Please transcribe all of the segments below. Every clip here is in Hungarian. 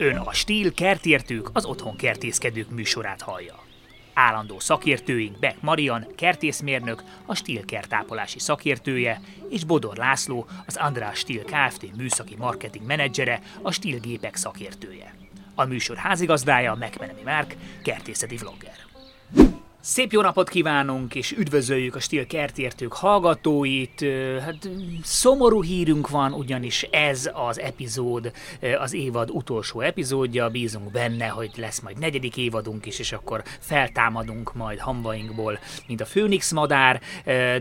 Ön a Stíl kertértők, az otthon kertészkedők műsorát hallja. Állandó szakértőink Beck Marian, kertészmérnök, a Stíl kertápolási szakértője, és Bodor László, az András Stíl Kft. műszaki marketing menedzsere, a Stíl gépek szakértője. A műsor házigazdája Megmenemi Márk, kertészeti vlogger. Szép jó napot kívánunk, és üdvözöljük a Stil kertértők hallgatóit. Hát szomorú hírünk van, ugyanis ez az epizód, az évad utolsó epizódja. Bízunk benne, hogy lesz majd negyedik évadunk is, és akkor feltámadunk majd hamvainkból, mint a főnix madár,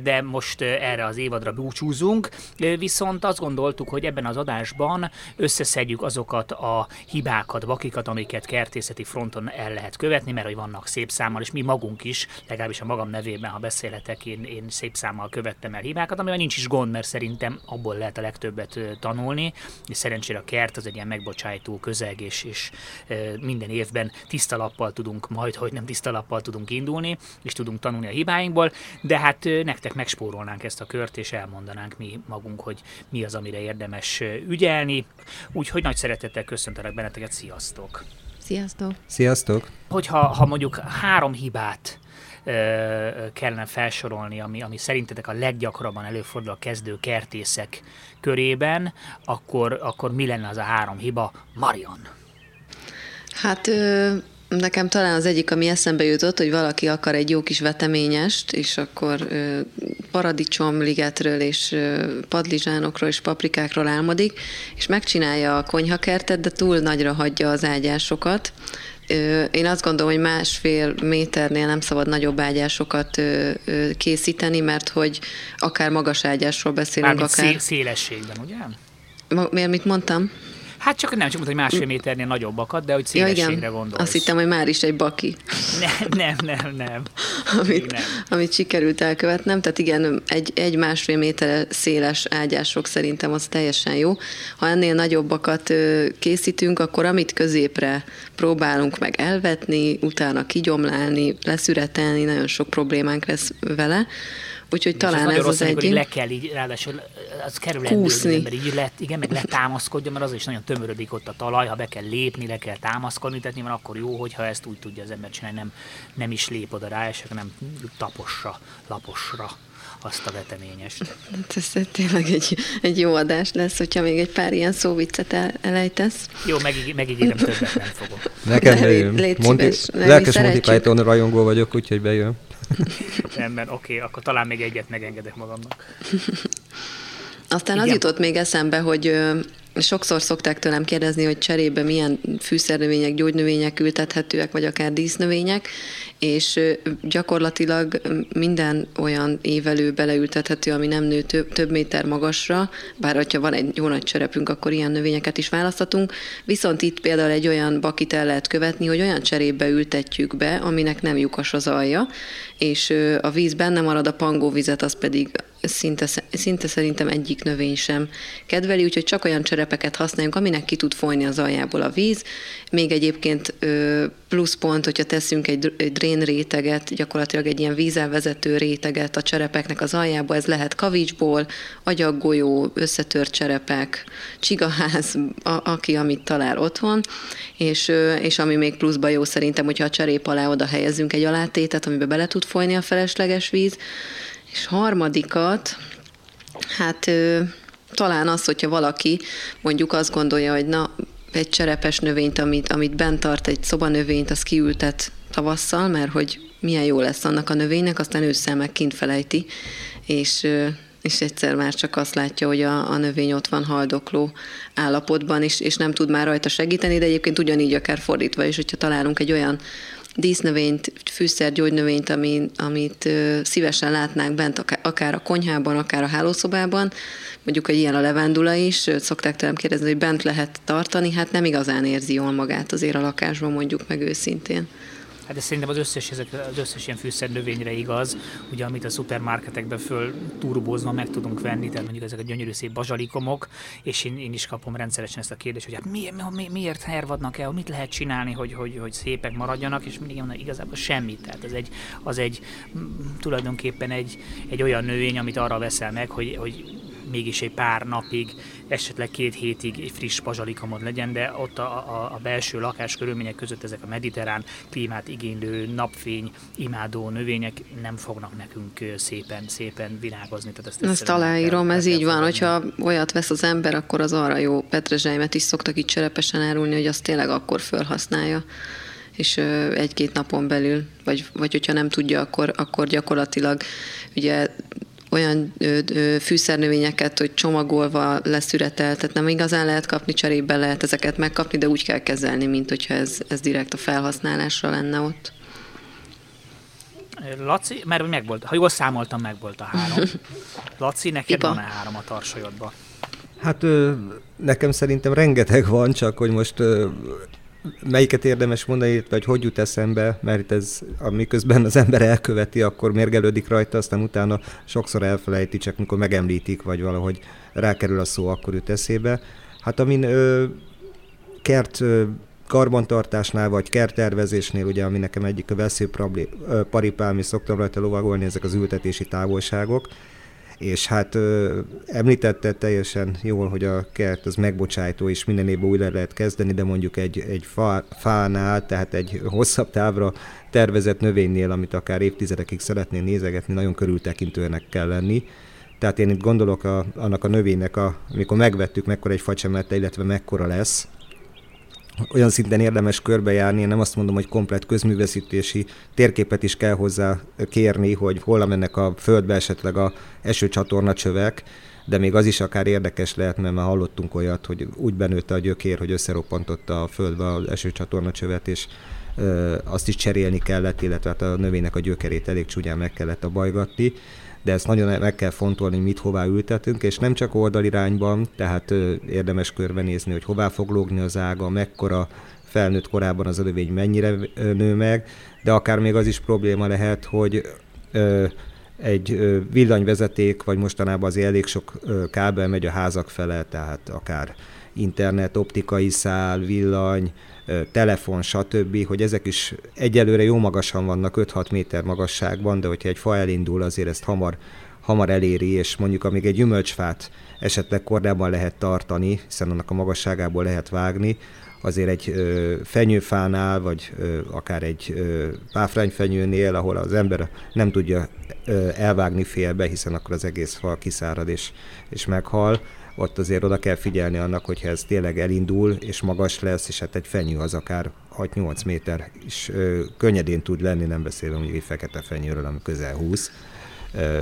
de most erre az évadra búcsúzunk. Viszont azt gondoltuk, hogy ebben az adásban összeszedjük azokat a hibákat, bakikat, amiket kertészeti fronton el lehet követni, mert hogy vannak szép számmal, és mi magunk is, legalábbis a magam nevében, ha beszélhetek, én, én szép számmal követtem el hibákat, amivel nincs is gond, mert szerintem abból lehet a legtöbbet tanulni, és szerencsére a kert az egy ilyen megbocsájtó közeg, és, és minden évben tiszta lappal tudunk, majd hogy nem tiszta lappal tudunk indulni, és tudunk tanulni a hibáinkból, de hát nektek megspórolnánk ezt a kört, és elmondanánk mi magunk, hogy mi az, amire érdemes ügyelni. Úgyhogy nagy szeretettel köszöntelek benneteket, sziasztok! Sziasztok! Sziasztok! Hogyha ha mondjuk három hibát kellene felsorolni, ami, ami szerintetek a leggyakrabban előfordul a kezdő kertészek körében, akkor, akkor mi lenne az a három hiba? Marian. Hát Nekem talán az egyik, ami eszembe jutott, hogy valaki akar egy jó kis veteményest, és akkor paradicsomligetről és padlizsánokról és paprikákról álmodik, és megcsinálja a konyhakertet, de túl nagyra hagyja az ágyásokat, én azt gondolom, hogy másfél méternél nem szabad nagyobb ágyásokat készíteni, mert hogy akár magas ágyásról beszélünk, Mármint akár... szélességben, ugye? Miért mit mondtam? Hát csak nem, csak mondta, hogy másfél méternél nagyobbakat, de hogy szélességre ja, igen. gondolsz. Azt hittem, hogy már is egy baki. Nem, nem, nem, nem. amit, nem. amit sikerült elkövetnem. Tehát igen, egy, egy másfél méter széles ágyások szerintem az teljesen jó. Ha ennél nagyobbakat készítünk, akkor amit középre próbálunk meg elvetni, utána kigyomlálni, leszüretelni, nagyon sok problémánk lesz vele. Úgyhogy és talán ez, az egy... le kell így, ráadásul az kerül Kúszni. ember így let, igen, meg letámaszkodja, mert az is nagyon tömörödik ott a talaj, ha be kell lépni, le kell támaszkodni, tehát nyilván akkor jó, hogyha ezt úgy tudja az ember csinálni, nem, nem is lép oda rá, és nem tapossa, laposra azt a veteményest. Hát ez tényleg egy, egy jó adás lesz, hogyha még egy pár ilyen szóviccet el, elejtesz. Jó, megíg, megígérem, többet nem fogok. Nekem bejön. Monty, lelkes Monty Python rajongó vagyok, úgyhogy bejön. Rendben, oké, okay, akkor talán még egyet megengedek magamnak. Aztán Igen. az jutott még eszembe, hogy sokszor szokták tőlem kérdezni, hogy cserébe milyen fűszernövények, gyógynövények ültethetőek, vagy akár dísznövények, és gyakorlatilag minden olyan évelő beleültethető, ami nem nő több, több méter magasra, bár hogyha van egy jó nagy cserepünk, akkor ilyen növényeket is választhatunk, viszont itt például egy olyan bakit el lehet követni, hogy olyan cserébe ültetjük be, aminek nem lyukas az alja, és a víz benne marad, a pangóvizet az pedig szinte, szinte szerintem egyik növény sem kedveli, úgyhogy csak olyan cserepeket használjunk, aminek ki tud folyni az aljából a víz. Még egyébként pluszpont, hogyha teszünk egy, egy drén réteget, gyakorlatilag egy ilyen vízelvezető réteget a cserepeknek az aljába, ez lehet kavicsból, agyaggolyó, összetört cserepek, csigaház, a, aki amit talál otthon, és, és ami még pluszba jó szerintem, hogyha a cserép alá oda helyezünk egy alátétet, amiben bele tud folyni a felesleges víz, és harmadikat, hát talán az, hogyha valaki mondjuk azt gondolja, hogy na, egy cserepes növényt, amit, amit bent tart, egy szobanövényt, az kiültet tavasszal, mert hogy milyen jó lesz annak a növénynek, aztán ősszel meg kint felejti, és, és egyszer már csak azt látja, hogy a, a növény ott van haldokló állapotban, és, és nem tud már rajta segíteni, de egyébként ugyanígy akár fordítva is, hogyha találunk egy olyan dísznövényt, fűszer, gyógynövényt, amit, szívesen látnánk bent, akár a konyhában, akár a hálószobában. Mondjuk egy ilyen a levendula is, szokták tőlem kérdezni, hogy bent lehet tartani, hát nem igazán érzi jól magát azért a lakásban, mondjuk meg őszintén. Hát de szerintem az összes, ezek, az összes ilyen fűszernövényre igaz, ugye amit a szupermarketekben föl turbózva meg tudunk venni, tehát mondjuk ezek a gyönyörű szép bazsalikomok, és én, én is kapom rendszeresen ezt a kérdést, hogy hát mi, mi, miért hervadnak el, mit lehet csinálni, hogy, hogy, hogy szépek maradjanak, és mindig mondom, igazából semmit. Tehát az egy, az egy tulajdonképpen egy, egy olyan növény, amit arra veszel meg, hogy, hogy mégis egy pár napig, esetleg két hétig egy friss pazsalikamod legyen, de ott a, a, a belső lakás körülmények között ezek a mediterrán klímát igénylő, napfény, imádó növények nem fognak nekünk szépen, szépen virágozni. Tehát ezt, ezt aláírom, ez így van, hogyha olyat vesz az ember, akkor az arra jó petrezselymet is szoktak itt cserepesen árulni, hogy azt tényleg akkor felhasználja és egy-két napon belül, vagy, vagy hogyha nem tudja, akkor, akkor gyakorlatilag ugye olyan ö, ö, fűszernövényeket, hogy csomagolva leszüretel, tehát nem igazán lehet kapni, cserébe lehet ezeket megkapni, de úgy kell kezelni, mint hogyha ez, ez direkt a felhasználásra lenne ott. Laci, mert meg volt, ha jól számoltam, meg volt a három. Laci, neked van-e három a tarsajodba? Hát nekem szerintem rengeteg van, csak hogy most melyiket érdemes mondani, vagy hogy jut eszembe, mert ez, amiközben az ember elköveti, akkor mérgelődik rajta, aztán utána sokszor elfelejti, csak mikor megemlítik, vagy valahogy rákerül a szó, akkor jut eszébe. Hát amin ö, kert ö, karbantartásnál, vagy kerttervezésnél, ugye, ami nekem egyik a veszőparipám, és szoktam rajta lovagolni, ezek az ültetési távolságok, és hát ö, említette teljesen jól, hogy a kert az megbocsájtó, és minden évben újra lehet kezdeni, de mondjuk egy, egy fa, fánál, tehát egy hosszabb távra tervezett növénynél, amit akár évtizedekig szeretnél nézegetni, nagyon körültekintőnek kell lenni. Tehát én itt gondolok a, annak a növénynek, a, amikor megvettük, mekkora egy facsemete, illetve mekkora lesz, olyan szinten érdemes körbejárni, én nem azt mondom, hogy komplet közműveszítési térképet is kell hozzá kérni, hogy hol mennek a földbe esetleg a esőcsatorna csövek, de még az is akár érdekes lehet, mert már hallottunk olyat, hogy úgy benőtte a gyökér, hogy összeroppantotta a földbe az esőcsatorna csövet, és ö, azt is cserélni kellett, illetve hát a növénynek a gyökerét elég csúnyán meg kellett a bajgatni de ezt nagyon meg kell fontolni, mit hová ültetünk, és nem csak oldalirányban, tehát érdemes körbenézni, hogy hová fog lógni az ága, mekkora felnőtt korában az növény mennyire nő meg, de akár még az is probléma lehet, hogy egy villanyvezeték, vagy mostanában azért elég sok kábel megy a házak fele, tehát akár internet, optikai szál, villany, telefon, stb., hogy ezek is egyelőre jó magasan vannak, 5-6 méter magasságban, de hogyha egy fa elindul, azért ezt hamar, hamar eléri, és mondjuk amíg egy gyümölcsfát esetleg korábban lehet tartani, hiszen annak a magasságából lehet vágni, azért egy fenyőfánál, vagy akár egy páfrányfenyőnél, ahol az ember nem tudja elvágni félbe, hiszen akkor az egész fal kiszárad és, és meghal, ott azért oda kell figyelni annak, hogyha ez tényleg elindul, és magas lesz, és hát egy fenyő az akár 6-8 méter is ö, könnyedén tud lenni, nem beszélve mondjuk egy fekete fenyőről, ami közel 20, ö,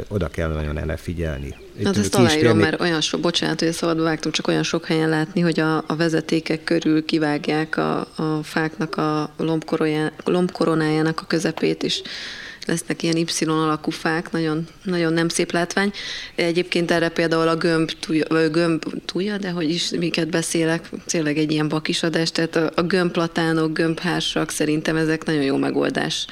oda kell nagyon ele figyelni. Hát ezt aláírom, mert olyan sok, bocsánat, hogy szabadba vágtam, csak olyan sok helyen látni, hogy a, a vezetékek körül kivágják a, a fáknak a lombkoronájának a közepét, és lesznek ilyen Y alakú fák, nagyon, nagyon nem szép látvány. Egyébként erre például a gömb túlja, gömb túlja de hogy is miket beszélek, tényleg egy ilyen bakisadás, tehát a, a gömbplatánok, gömbhársak szerintem ezek nagyon jó megoldás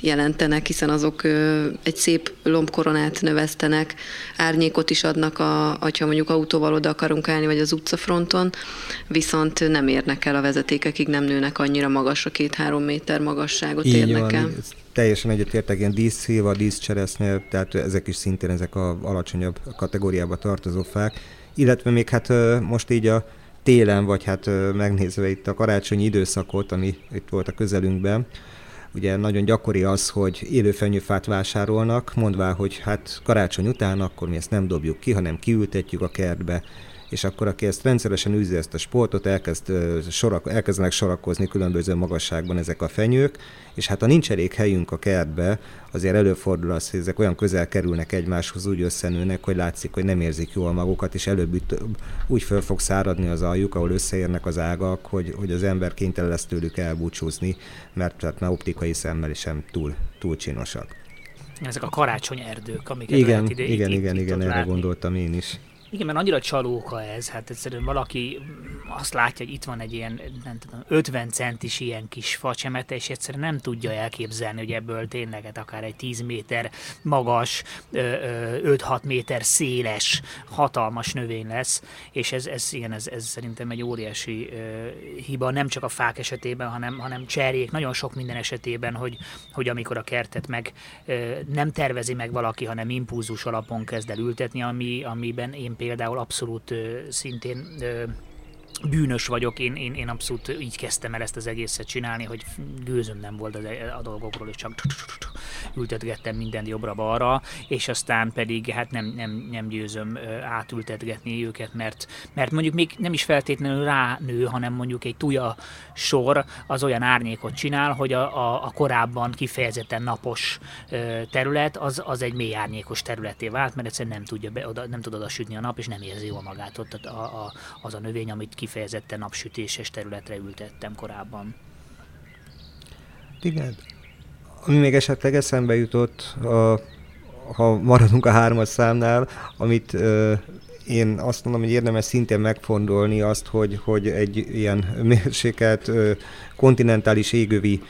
jelentenek, hiszen azok ö, egy szép lombkoronát növesztenek, árnyékot is adnak, a, ha mondjuk autóval oda akarunk állni, vagy az utcafronton, viszont nem érnek el a vezetékekig, nem nőnek annyira magasra, két-három méter magasságot Így érnek van, el teljesen egyetértek, ilyen díszszilva, díszcseresznye, tehát ezek is szintén ezek a alacsonyabb kategóriába tartozó fák. Illetve még hát most így a télen, vagy hát megnézve itt a karácsonyi időszakot, ami itt volt a közelünkben, ugye nagyon gyakori az, hogy élőfenyőfát vásárolnak, mondvá, hogy hát karácsony után akkor mi ezt nem dobjuk ki, hanem kiültetjük a kertbe, és akkor aki ezt rendszeresen űzi ezt a sportot, elkezd, sorak, elkezdenek sorakozni különböző magasságban ezek a fenyők, és hát ha nincs elég helyünk a kertbe, azért előfordul az, hogy ezek olyan közel kerülnek egymáshoz, úgy összenőnek, hogy látszik, hogy nem érzik jól magukat, és előbb úgy föl fog száradni az aljuk, ahol összeérnek az ágak, hogy, hogy az ember kénytelen lesz tőlük elbúcsúzni, mert tehát már optikai szemmel sem túl, túl csinosak. Ezek a karácsony erdők, amiket igen, lehet ide, igen, itt, igen, itt, igen, erre látni. gondoltam én is. Igen, mert annyira csalóka ez, hát egyszerűen valaki azt látja, hogy itt van egy ilyen, nem tudom, 50 centis ilyen kis facsemete, és egyszerűen nem tudja elképzelni, hogy ebből tényleg hát akár egy 10 méter magas, 5-6 méter széles, hatalmas növény lesz, és ez, ez igen, ez, ez szerintem egy óriási hiba, nem csak a fák esetében, hanem, hanem cserjék, nagyon sok minden esetében, hogy, hogy amikor a kertet meg nem tervezi meg valaki, hanem impulzus alapon kezd el ültetni, ami, amiben én például abszolút szintén bűnös vagyok, én, én, én abszolút így kezdtem el ezt az egészet csinálni, hogy gőzöm nem volt a, a dolgokról, és csak ültetgettem mindent jobbra-balra, és aztán pedig hát nem, nem, nem győzöm átültetgetni őket, mert, mert mondjuk még nem is feltétlenül ránő, hanem mondjuk egy tuja sor az olyan árnyékot csinál, hogy a, a, a korábban kifejezetten napos terület az, az egy mély árnyékos területé vált, mert egyszerűen nem, tudja be, oda, nem tud oda sütni a nap, és nem érzi jól magát ott a, a, az a növény, amit kifejezetten napsütéses területre ültettem korábban. Igen. Ami még esetleg eszembe jutott, a, ha maradunk a hármas számnál, amit ö, én azt mondom, hogy érdemes szintén megfondolni azt, hogy, hogy egy ilyen mérsékelt kontinentális égövi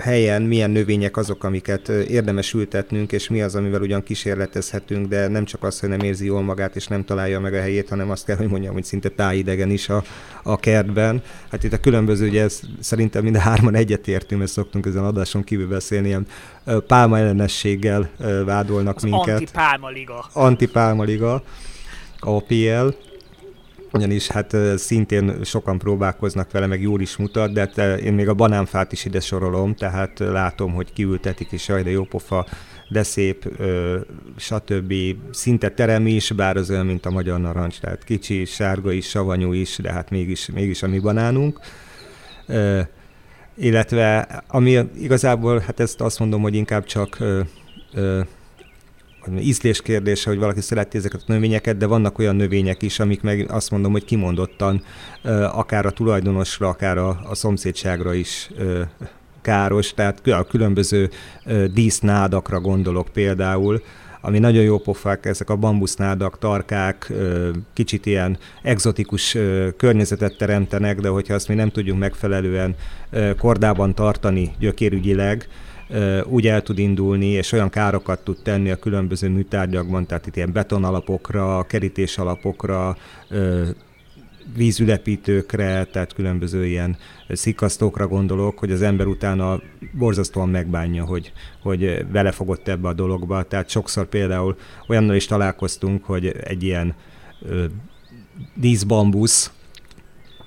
helyen milyen növények azok, amiket érdemes ültetnünk, és mi az, amivel ugyan kísérletezhetünk, de nem csak az, hogy nem érzi jól magát, és nem találja meg a helyét, hanem azt kell, hogy mondjam, hogy szinte tájidegen is a, a kertben. Hát itt a különböző, ugye ez, szerintem mind a hárman egyetértünk, mert szoktunk ezen adáson kívül beszélni, ilyen pálma ellenességgel vádolnak az minket. Antipálma liga. Antipálma liga, APL ugyanis hát szintén sokan próbálkoznak vele, meg jól is mutat, de hát én még a banánfát is ide sorolom, tehát látom, hogy kiültetik, és jaj, de jó pofa, de szép, stb. Szinte terem is, bár az olyan, mint a magyar narancs, tehát kicsi, sárga is, savanyú is, de hát mégis, mégis a mi banánunk. Illetve, ami igazából, hát ezt azt mondom, hogy inkább csak ízlés kérdése, hogy valaki szereti ezeket a növényeket, de vannak olyan növények is, amik meg azt mondom, hogy kimondottan akár a tulajdonosra, akár a, a szomszédságra is káros, tehát a különböző dísznádakra gondolok például, ami nagyon jó pofák, ezek a bambusznádak, tarkák, kicsit ilyen egzotikus környezetet teremtenek, de hogyha azt mi nem tudjuk megfelelően kordában tartani gyökérügyileg, úgy el tud indulni, és olyan károkat tud tenni a különböző műtárgyakban, tehát itt ilyen betonalapokra, kerítés alapokra, vízülepítőkre, tehát különböző ilyen szikasztókra gondolok, hogy az ember utána borzasztóan megbánja, hogy, hogy belefogott ebbe a dologba. Tehát sokszor például olyannal is találkoztunk, hogy egy ilyen díszbambusz,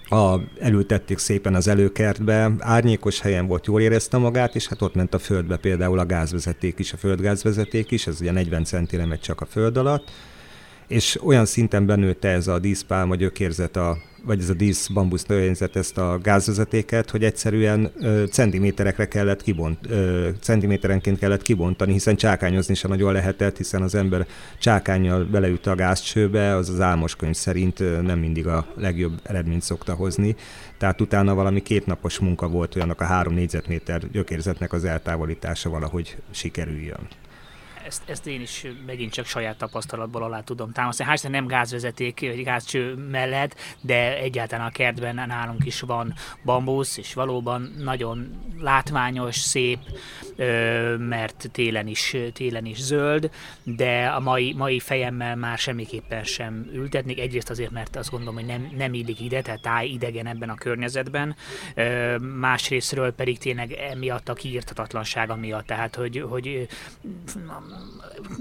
a, elültették szépen az előkertbe, árnyékos helyen volt, jól érezte magát, és hát ott ment a földbe például a gázvezeték is, a földgázvezeték is, ez ugye 40 centire megy csak a föld alatt, és olyan szinten benőtte ez a díszpálma gyökérzet a vagy ez a dísz bambusz növényzet ezt a gázvezetéket, hogy egyszerűen ö, centiméterekre kellett kibont, ö, centiméterenként kellett kibontani, hiszen csákányozni sem nagyon lehetett, hiszen az ember csákányjal beleütte a gázcsőbe, az az álmos könyv szerint nem mindig a legjobb eredményt szokta hozni. Tehát utána valami kétnapos munka volt olyanok a három négyzetméter gyökérzetnek az eltávolítása valahogy sikerüljön ezt, ezt én is megint csak saját tapasztalatból alá tudom támasztani. Hál' nem gázvezeték, vagy gázcső mellett, de egyáltalán a kertben nálunk is van bambusz, és valóban nagyon látványos, szép, mert télen is, télen is zöld, de a mai, mai fejemmel már semmiképpen sem ültetnék. Egyrészt azért, mert azt gondolom, hogy nem, nem illik ide, tehát táj idegen ebben a környezetben. Másrésztről pedig tényleg emiatt a kiírtatatlansága miatt, tehát hogy, hogy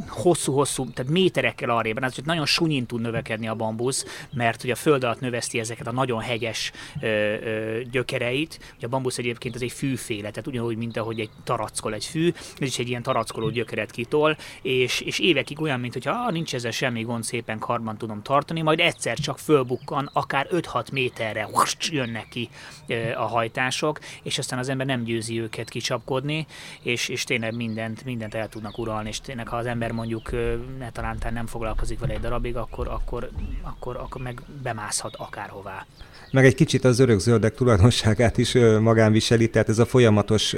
hosszú-hosszú, tehát méterekkel arrébb, az hogy nagyon sunyin tud növekedni a bambusz, mert ugye a föld alatt növeszti ezeket a nagyon hegyes ö, ö, gyökereit. Ugye a bambusz egyébként az egy fűféle, tehát ugyanúgy, mint ahogy egy tarackol egy fű, ez is egy ilyen tarackoló gyökeret kitol, és, és évekig olyan, mint hogy ah, nincs ezzel semmi gond, szépen karban tudom tartani, majd egyszer csak fölbukkan, akár 5-6 méterre jönnek ki a hajtások, és aztán az ember nem győzi őket kicsapkodni, és, és tényleg mindent, mindent el tudnak uralni, és tényleg ha az ember mondjuk ne talántán nem foglalkozik vele egy darabig, akkor, akkor, akkor, akkor meg bemászhat akárhová. Meg egy kicsit az örökzöldek tulajdonságát is magán viseli, tehát ez a folyamatos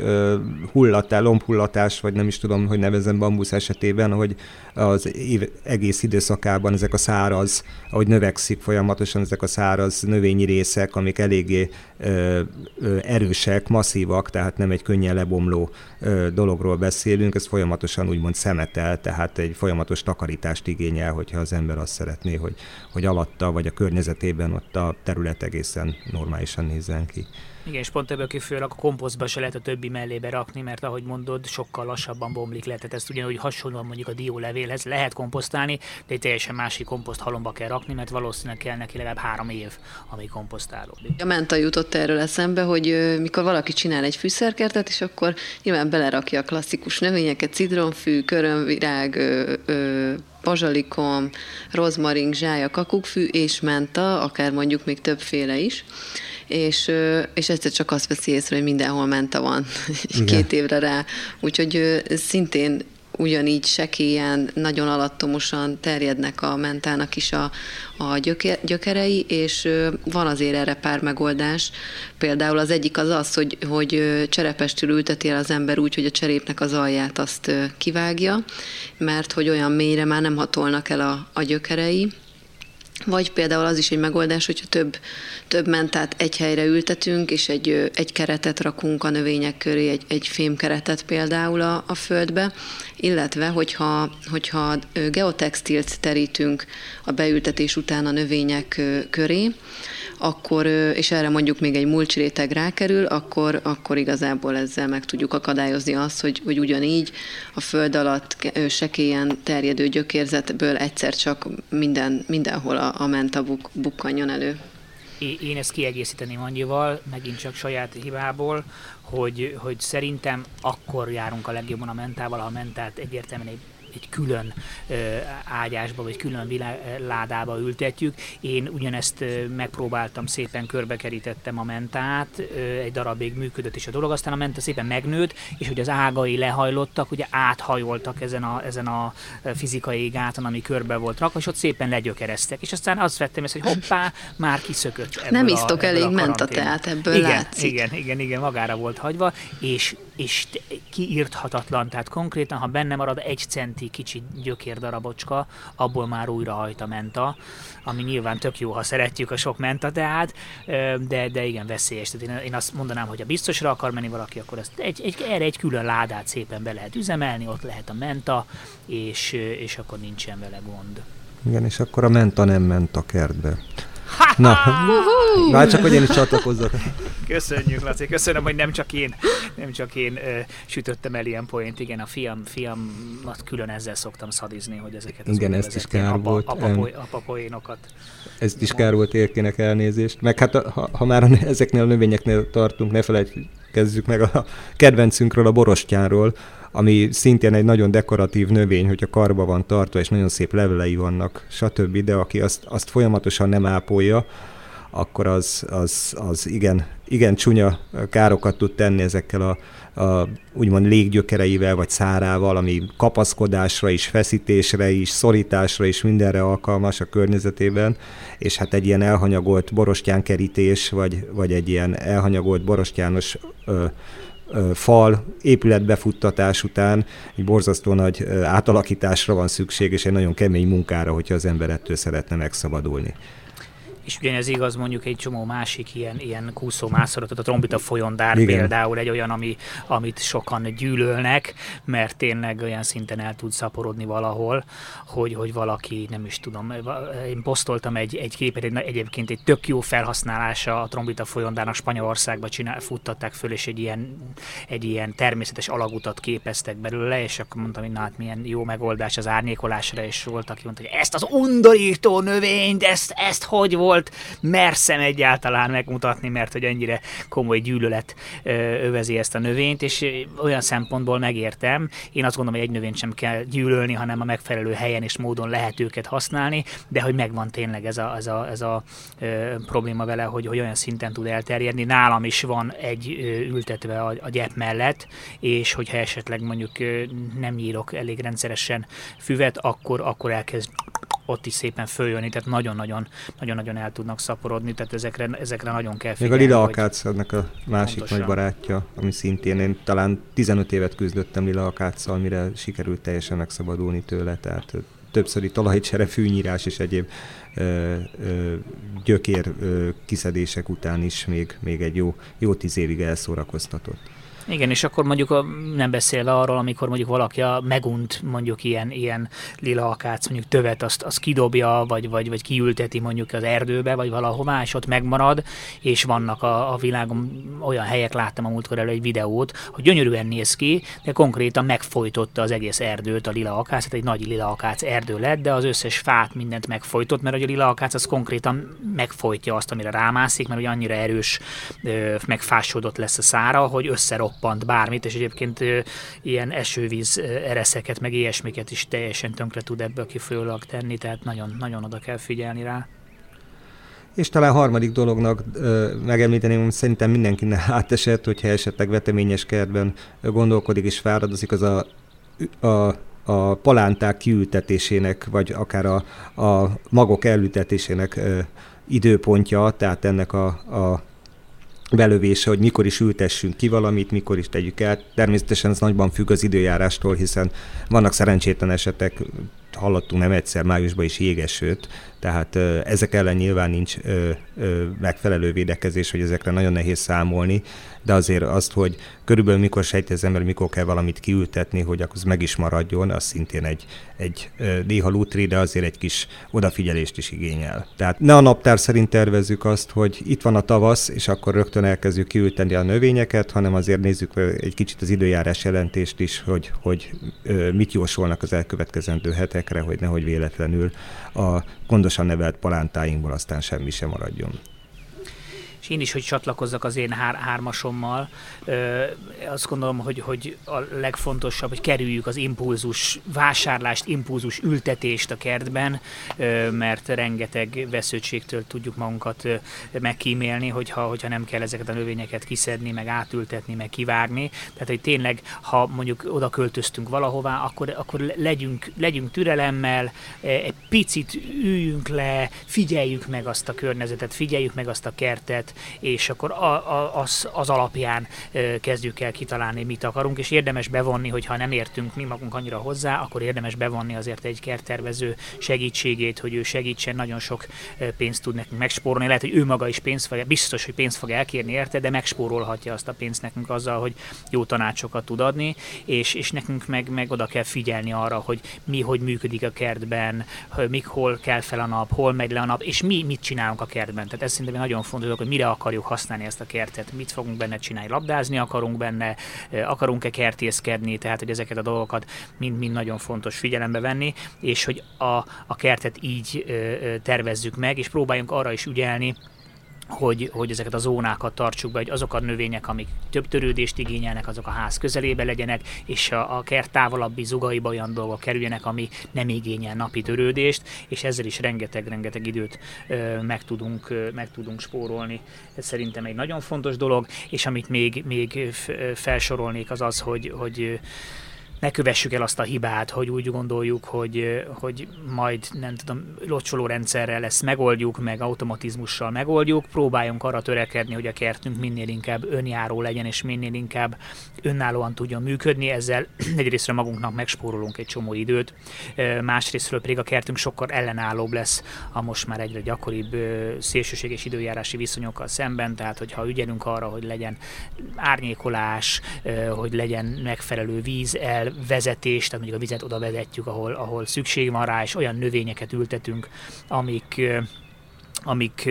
hullatás, lombhullatás, vagy nem is tudom, hogy nevezem bambusz esetében, hogy az év egész időszakában ezek a száraz, ahogy növekszik folyamatosan ezek a száraz növényi részek, amik eléggé ö, ö, erősek, masszívak, tehát nem egy könnyen lebomló ö, dologról beszélünk, ez folyamatosan úgymond szemetel, tehát egy folyamatos takarítást igényel, hogyha az ember azt szeretné, hogy, hogy alatta vagy a környezetében ott a terület egészen normálisan nézzen ki. Igen, és pont ebből kifolyólag a komposztba se lehet a többi mellébe rakni, mert ahogy mondod, sokkal lassabban bomlik le. Tehát ezt ugyanúgy hasonlóan mondjuk a diólevélhez lehet komposztálni, de egy teljesen másik komposzt halomba kell rakni, mert valószínűleg kell neki legalább három év, ami komposztálódik. A menta jutott erről eszembe, hogy mikor valaki csinál egy fűszerkertet, és akkor nyilván belerakja a klasszikus növényeket, cidronfű, körömvirág, bazsalikom, rozmarin, zsája, kakukkfű és menta, akár mondjuk még többféle is és, és egyszer csak azt veszi észre, hogy mindenhol menta van, két évre rá. Úgyhogy szintén ugyanígy sekélyen, nagyon alattomosan terjednek a mentának is a, a gyökerei, és van azért erre pár megoldás. Például az egyik az az, hogy, hogy cserepestül ülteti el az ember úgy, hogy a cserépnek az alját azt kivágja, mert hogy olyan mélyre már nem hatolnak el a, a gyökerei, vagy például az is egy megoldás, hogyha több, több mentát egy helyre ültetünk, és egy, egy keretet rakunk a növények köré, egy, egy fémkeretet például a, a földbe, illetve hogyha, hogyha geotextilt terítünk a beültetés után a növények köré, akkor, és erre mondjuk még egy mulcsréteg rákerül, akkor, akkor igazából ezzel meg tudjuk akadályozni azt, hogy, hogy ugyanígy a föld alatt sekélyen terjedő gyökérzetből egyszer csak minden, mindenhol a, a menta buk, bukkanjon elő. Én ezt kiegészíteném annyival, megint csak saját hibából, hogy, hogy szerintem akkor járunk a legjobban a mentával, ha a mentát egyértelműen egy egy külön ágyásba, vagy külön ládába ültetjük. Én ugyanezt megpróbáltam, szépen körbekerítettem a mentát, egy darabig működött is a dolog, aztán a menta szépen megnőtt, és hogy az ágai lehajlottak, ugye áthajoltak ezen a, ezen a fizikai gáton, ami körbe volt rakva, és ott szépen legyökereztek. És aztán azt vettem ezt, hogy hoppá, már kiszökött ebből Nem isztok a, elég menta teát, ebből igen, látszik. Igen, igen, igen, magára volt hagyva, és, és kiírthatatlan, tehát konkrétan, ha benne marad egy centi kicsi gyökér darabocska, abból már újra hajt a menta, ami nyilván tök jó, ha szeretjük a sok menta teát, de, de igen, veszélyes. Tehát én, én azt mondanám, hogy ha biztosra akar menni valaki, akkor ezt egy, egy, erre egy külön ládát szépen be lehet üzemelni, ott lehet a menta, és, és akkor nincsen vele gond. Igen, és akkor a menta nem ment a kertbe. Na, már csak, hogy én is csatlakozzak. Köszönjük, Laci, köszönöm, hogy nem csak én, nem csak én ö, sütöttem el ilyen poént. Igen, a fiam, fiamat külön ezzel szoktam szadizni, hogy ezeket az Igen, ezt is kár apa, volt. Apa, apa, apa poénokat. Ezt is kár volt érkének elnézést. Meg hát ha, ha már ezeknél a növényeknél tartunk, ne felejtkezzük meg a kedvencünkről, a borostyáról, ami szintén egy nagyon dekoratív növény, hogyha karba van tartva, és nagyon szép levelei vannak, stb., de aki azt, azt folyamatosan nem ápolja, akkor az, az, az igen, igen csúnya károkat tud tenni ezekkel a, a úgymond léggyökereivel vagy szárával, ami kapaszkodásra is, feszítésre is, szorításra is mindenre alkalmas a környezetében, és hát egy ilyen elhanyagolt borostyánkerítés, vagy, vagy egy ilyen elhanyagolt borostyános ö, fal épületbefuttatás után egy borzasztó nagy átalakításra van szükség, és egy nagyon kemény munkára, hogyha az ember ettől szeretne megszabadulni és ugyanez igaz mondjuk egy csomó másik ilyen, ilyen kúszómászoratot, a trombita folyondár Igen. például egy olyan, ami, amit sokan gyűlölnek, mert tényleg olyan szinten el tud szaporodni valahol, hogy, hogy valaki, nem is tudom, én posztoltam egy, egy képet, egy, egyébként egy tök jó felhasználása a trombita folyondárnak Spanyolországba csinál, futtatták föl, és egy ilyen, egy ilyen természetes alagutat képeztek belőle, és akkor mondtam, hogy na hát milyen jó megoldás az árnyékolásra, és volt, aki mondta, hogy ezt az undorító növényt, ezt, ezt hogy volt volt, merszem egyáltalán megmutatni, mert hogy ennyire komoly gyűlölet övezi ezt a növényt, és olyan szempontból megértem. Én azt gondolom, hogy egy növényt sem kell gyűlölni, hanem a megfelelő helyen és módon lehet őket használni, de hogy megvan tényleg ez a, ez a, ez a ö, probléma vele, hogy, hogy olyan szinten tud elterjedni. Nálam is van egy ö, ültetve a, a gyep mellett, és hogyha esetleg mondjuk ö, nem nyírok elég rendszeresen füvet, akkor, akkor elkezd ott is szépen följönni, tehát nagyon-nagyon, nagyon-nagyon el tudnak szaporodni, tehát ezekre, ezekre nagyon kell figyelni. Még a Lila Akácnak a másik pontosan. nagy barátja, ami szintén én talán 15 évet küzdöttem Lila Akáccal, mire sikerült teljesen megszabadulni tőle, tehát többszöri talajcsere, fűnyírás és egyéb ö, ö, gyökér ö, kiszedések után is még, még egy jó, jó tíz évig elszórakoztatott. Igen, és akkor mondjuk a, nem beszélve arról, amikor mondjuk valaki a megunt mondjuk ilyen, ilyen lila akác, mondjuk tövet, azt, azt kidobja, vagy, vagy, vagy kiülteti mondjuk az erdőbe, vagy valahová, és ott megmarad, és vannak a, a világon olyan helyek, láttam a múltkor elő egy videót, hogy gyönyörűen néz ki, de konkrétan megfojtotta az egész erdőt a lila akác, tehát egy nagy lila akác erdő lett, de az összes fát mindent megfojtott, mert a lila akác az konkrétan megfojtja azt, amire rámászik, mert hogy annyira erős, megfásodott lesz a szára, hogy összeroppant bármit, és egyébként ilyen esővíz ereszeket, meg ilyesmiket is teljesen tönkre tud ebből kifolyólag tenni, tehát nagyon, nagyon oda kell figyelni rá. És talán harmadik dolognak ö, megemlíteném, hogy szerintem mindenkinek átesett, hogyha esetleg veteményes kertben gondolkodik és fáradozik, az a, a, a palánták kiültetésének, vagy akár a, a magok elültetésének ö, időpontja, tehát ennek a, a belövése, hogy mikor is ültessünk ki valamit, mikor is tegyük el. Természetesen ez nagyban függ az időjárástól, hiszen vannak szerencsétlen esetek, hallottunk nem egyszer májusban is jégesőt, tehát ezek ellen nyilván nincs megfelelő védekezés, hogy ezekre nagyon nehéz számolni, de azért azt, hogy körülbelül mikor sejti az ember, mikor kell valamit kiültetni, hogy akkor meg is maradjon, az szintén egy, egy néha lútri, de azért egy kis odafigyelést is igényel. Tehát ne a naptár szerint tervezzük azt, hogy itt van a tavasz, és akkor rögtön elkezdjük kiülteni a növényeket, hanem azért nézzük egy kicsit az időjárás jelentést is, hogy, hogy mit jósolnak az elkövetkezendő hetekre, hogy nehogy véletlenül a gondosan nevelt palántáinkból aztán semmi sem maradjon és én is, hogy csatlakozzak az én hár, hármasommal, ö, azt gondolom, hogy, hogy a legfontosabb, hogy kerüljük az impulzus vásárlást, impulzus ültetést a kertben, ö, mert rengeteg veszőtségtől tudjuk magunkat ö, megkímélni, hogyha, hogyha nem kell ezeket a növényeket kiszedni, meg átültetni, meg kivágni. Tehát, hogy tényleg, ha mondjuk oda költöztünk valahová, akkor, akkor legyünk, legyünk türelemmel, egy picit üljünk le, figyeljük meg azt a környezetet, figyeljük meg azt a kertet, és akkor a, a, az, az alapján kezdjük el kitalálni, mit akarunk, és érdemes bevonni, hogyha nem értünk mi magunk annyira hozzá, akkor érdemes bevonni azért egy kerttervező segítségét, hogy ő segítsen, nagyon sok pénzt tud nekünk megspórolni, lehet, hogy ő maga is pénzt fog, biztos, hogy pénzt fog elkérni érte, de megspórolhatja azt a pénzt nekünk azzal, hogy jó tanácsokat tud adni, és, és nekünk meg, meg oda kell figyelni arra, hogy mi hogy működik a kertben, mik hol kell fel a nap, hol megy le a nap, és mi mit csinálunk a kertben. Tehát ez szerintem nagyon fontos, hogy mire akarjuk használni ezt a kertet, mit fogunk benne csinálni, labdázni akarunk benne, akarunk-e kertészkedni, tehát hogy ezeket a dolgokat mind-mind nagyon fontos figyelembe venni, és hogy a, a kertet így tervezzük meg, és próbáljunk arra is ügyelni, hogy, hogy ezeket a zónákat tartsuk be, hogy azok a növények, amik több törődést igényelnek, azok a ház közelébe legyenek, és a, a kert távolabbi zugaiba olyan dolgok kerüljenek, ami nem igényel napi törődést, és ezzel is rengeteg-rengeteg időt ö, meg, tudunk, ö, meg tudunk spórolni. Ez szerintem egy nagyon fontos dolog, és amit még, még felsorolnék az az, hogy, hogy ne kövessük el azt a hibát, hogy úgy gondoljuk, hogy, hogy majd nem tudom, locsoló rendszerrel ezt megoldjuk, meg automatizmussal megoldjuk, próbáljunk arra törekedni, hogy a kertünk minél inkább önjáró legyen, és minél inkább önállóan tudjon működni, ezzel egyrésztről magunknak megspórolunk egy csomó időt, másrésztről pedig a kertünk sokkal ellenállóbb lesz a most már egyre gyakoribb szélsőséges időjárási viszonyokkal szemben, tehát hogyha ügyelünk arra, hogy legyen árnyékolás, hogy legyen megfelelő víz el, vezetés, tehát mondjuk a vizet oda vezetjük, ahol, ahol szükség van rá, és olyan növényeket ültetünk, amik amik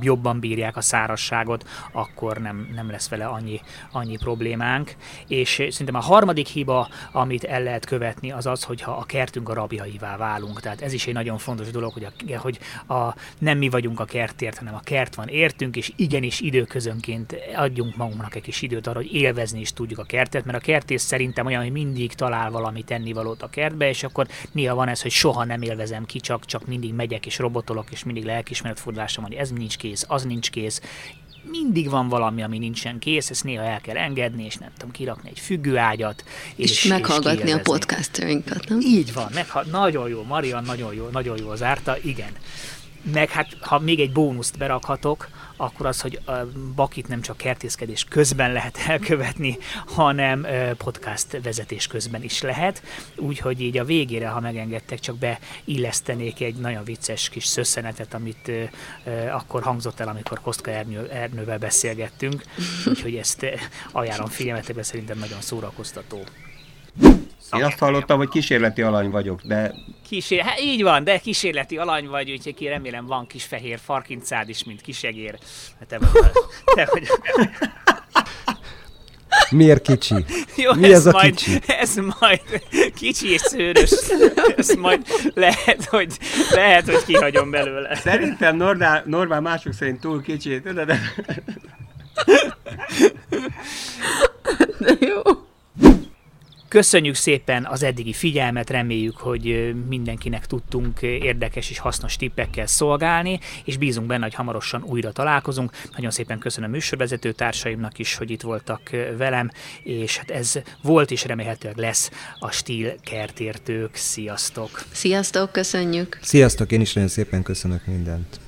jobban bírják a szárasságot, akkor nem, nem lesz vele annyi, annyi problémánk. És szerintem a harmadik hiba, amit el lehet követni, az az, hogyha a kertünk a rabjaivá válunk. Tehát ez is egy nagyon fontos dolog, hogy, a, hogy a, nem mi vagyunk a kertért, hanem a kert van értünk, és igenis időközönként adjunk magunknak egy kis időt arra, hogy élvezni is tudjuk a kertet, mert a kertész szerintem olyan, hogy mindig talál valami tennivalót a kertbe, és akkor néha van ez, hogy soha nem élvezem ki, csak, csak mindig megyek és robotolok, és mindig lelkismeret átfordulásom, hogy ez nincs kész, az nincs kész, mindig van valami, ami nincsen kész, ezt néha el kell engedni, és nem tudom, kirakni egy függőágyat. És, és meghallgatni és a podcastainkat, nem? Így van, megha- nagyon jó, Marian nagyon jó, nagyon jó zárta, igen. Meg hát, ha még egy bónuszt berakhatok, akkor az, hogy a bakit nem csak kertészkedés közben lehet elkövetni, hanem podcast vezetés közben is lehet. Úgyhogy így a végére, ha megengedtek, csak beillesztenék egy nagyon vicces kis szösszenetet, amit akkor hangzott el, amikor Kostka Ernő, Ernővel beszélgettünk. Úgyhogy ezt ajánlom figyelmetekbe, szerintem nagyon szórakoztató. Én azt hallottam, hogy kísérleti alany vagyok, de... Kísér... Hát így van, de kísérleti alany vagy, úgyhogy ki remélem van kis fehér farkincád is, mint kisegér. Hát te vagy, te vagy. Miért kicsi? Jó, Mi ez, ez a majd, kicsi? Ez majd kicsi és szőrös. Ez majd lehet, hogy, lehet, hogy kihagyom belőle. Szerintem normál, normál mások szerint túl kicsi, tudod? De... De jó. Köszönjük szépen az eddigi figyelmet, reméljük, hogy mindenkinek tudtunk érdekes és hasznos tippekkel szolgálni, és bízunk benne, hogy hamarosan újra találkozunk. Nagyon szépen köszönöm műsorvezető társaimnak is, hogy itt voltak velem, és hát ez volt és remélhetőleg lesz a Stíl kertértők. Sziasztok! Sziasztok, köszönjük! Sziasztok, én is nagyon szépen köszönök mindent.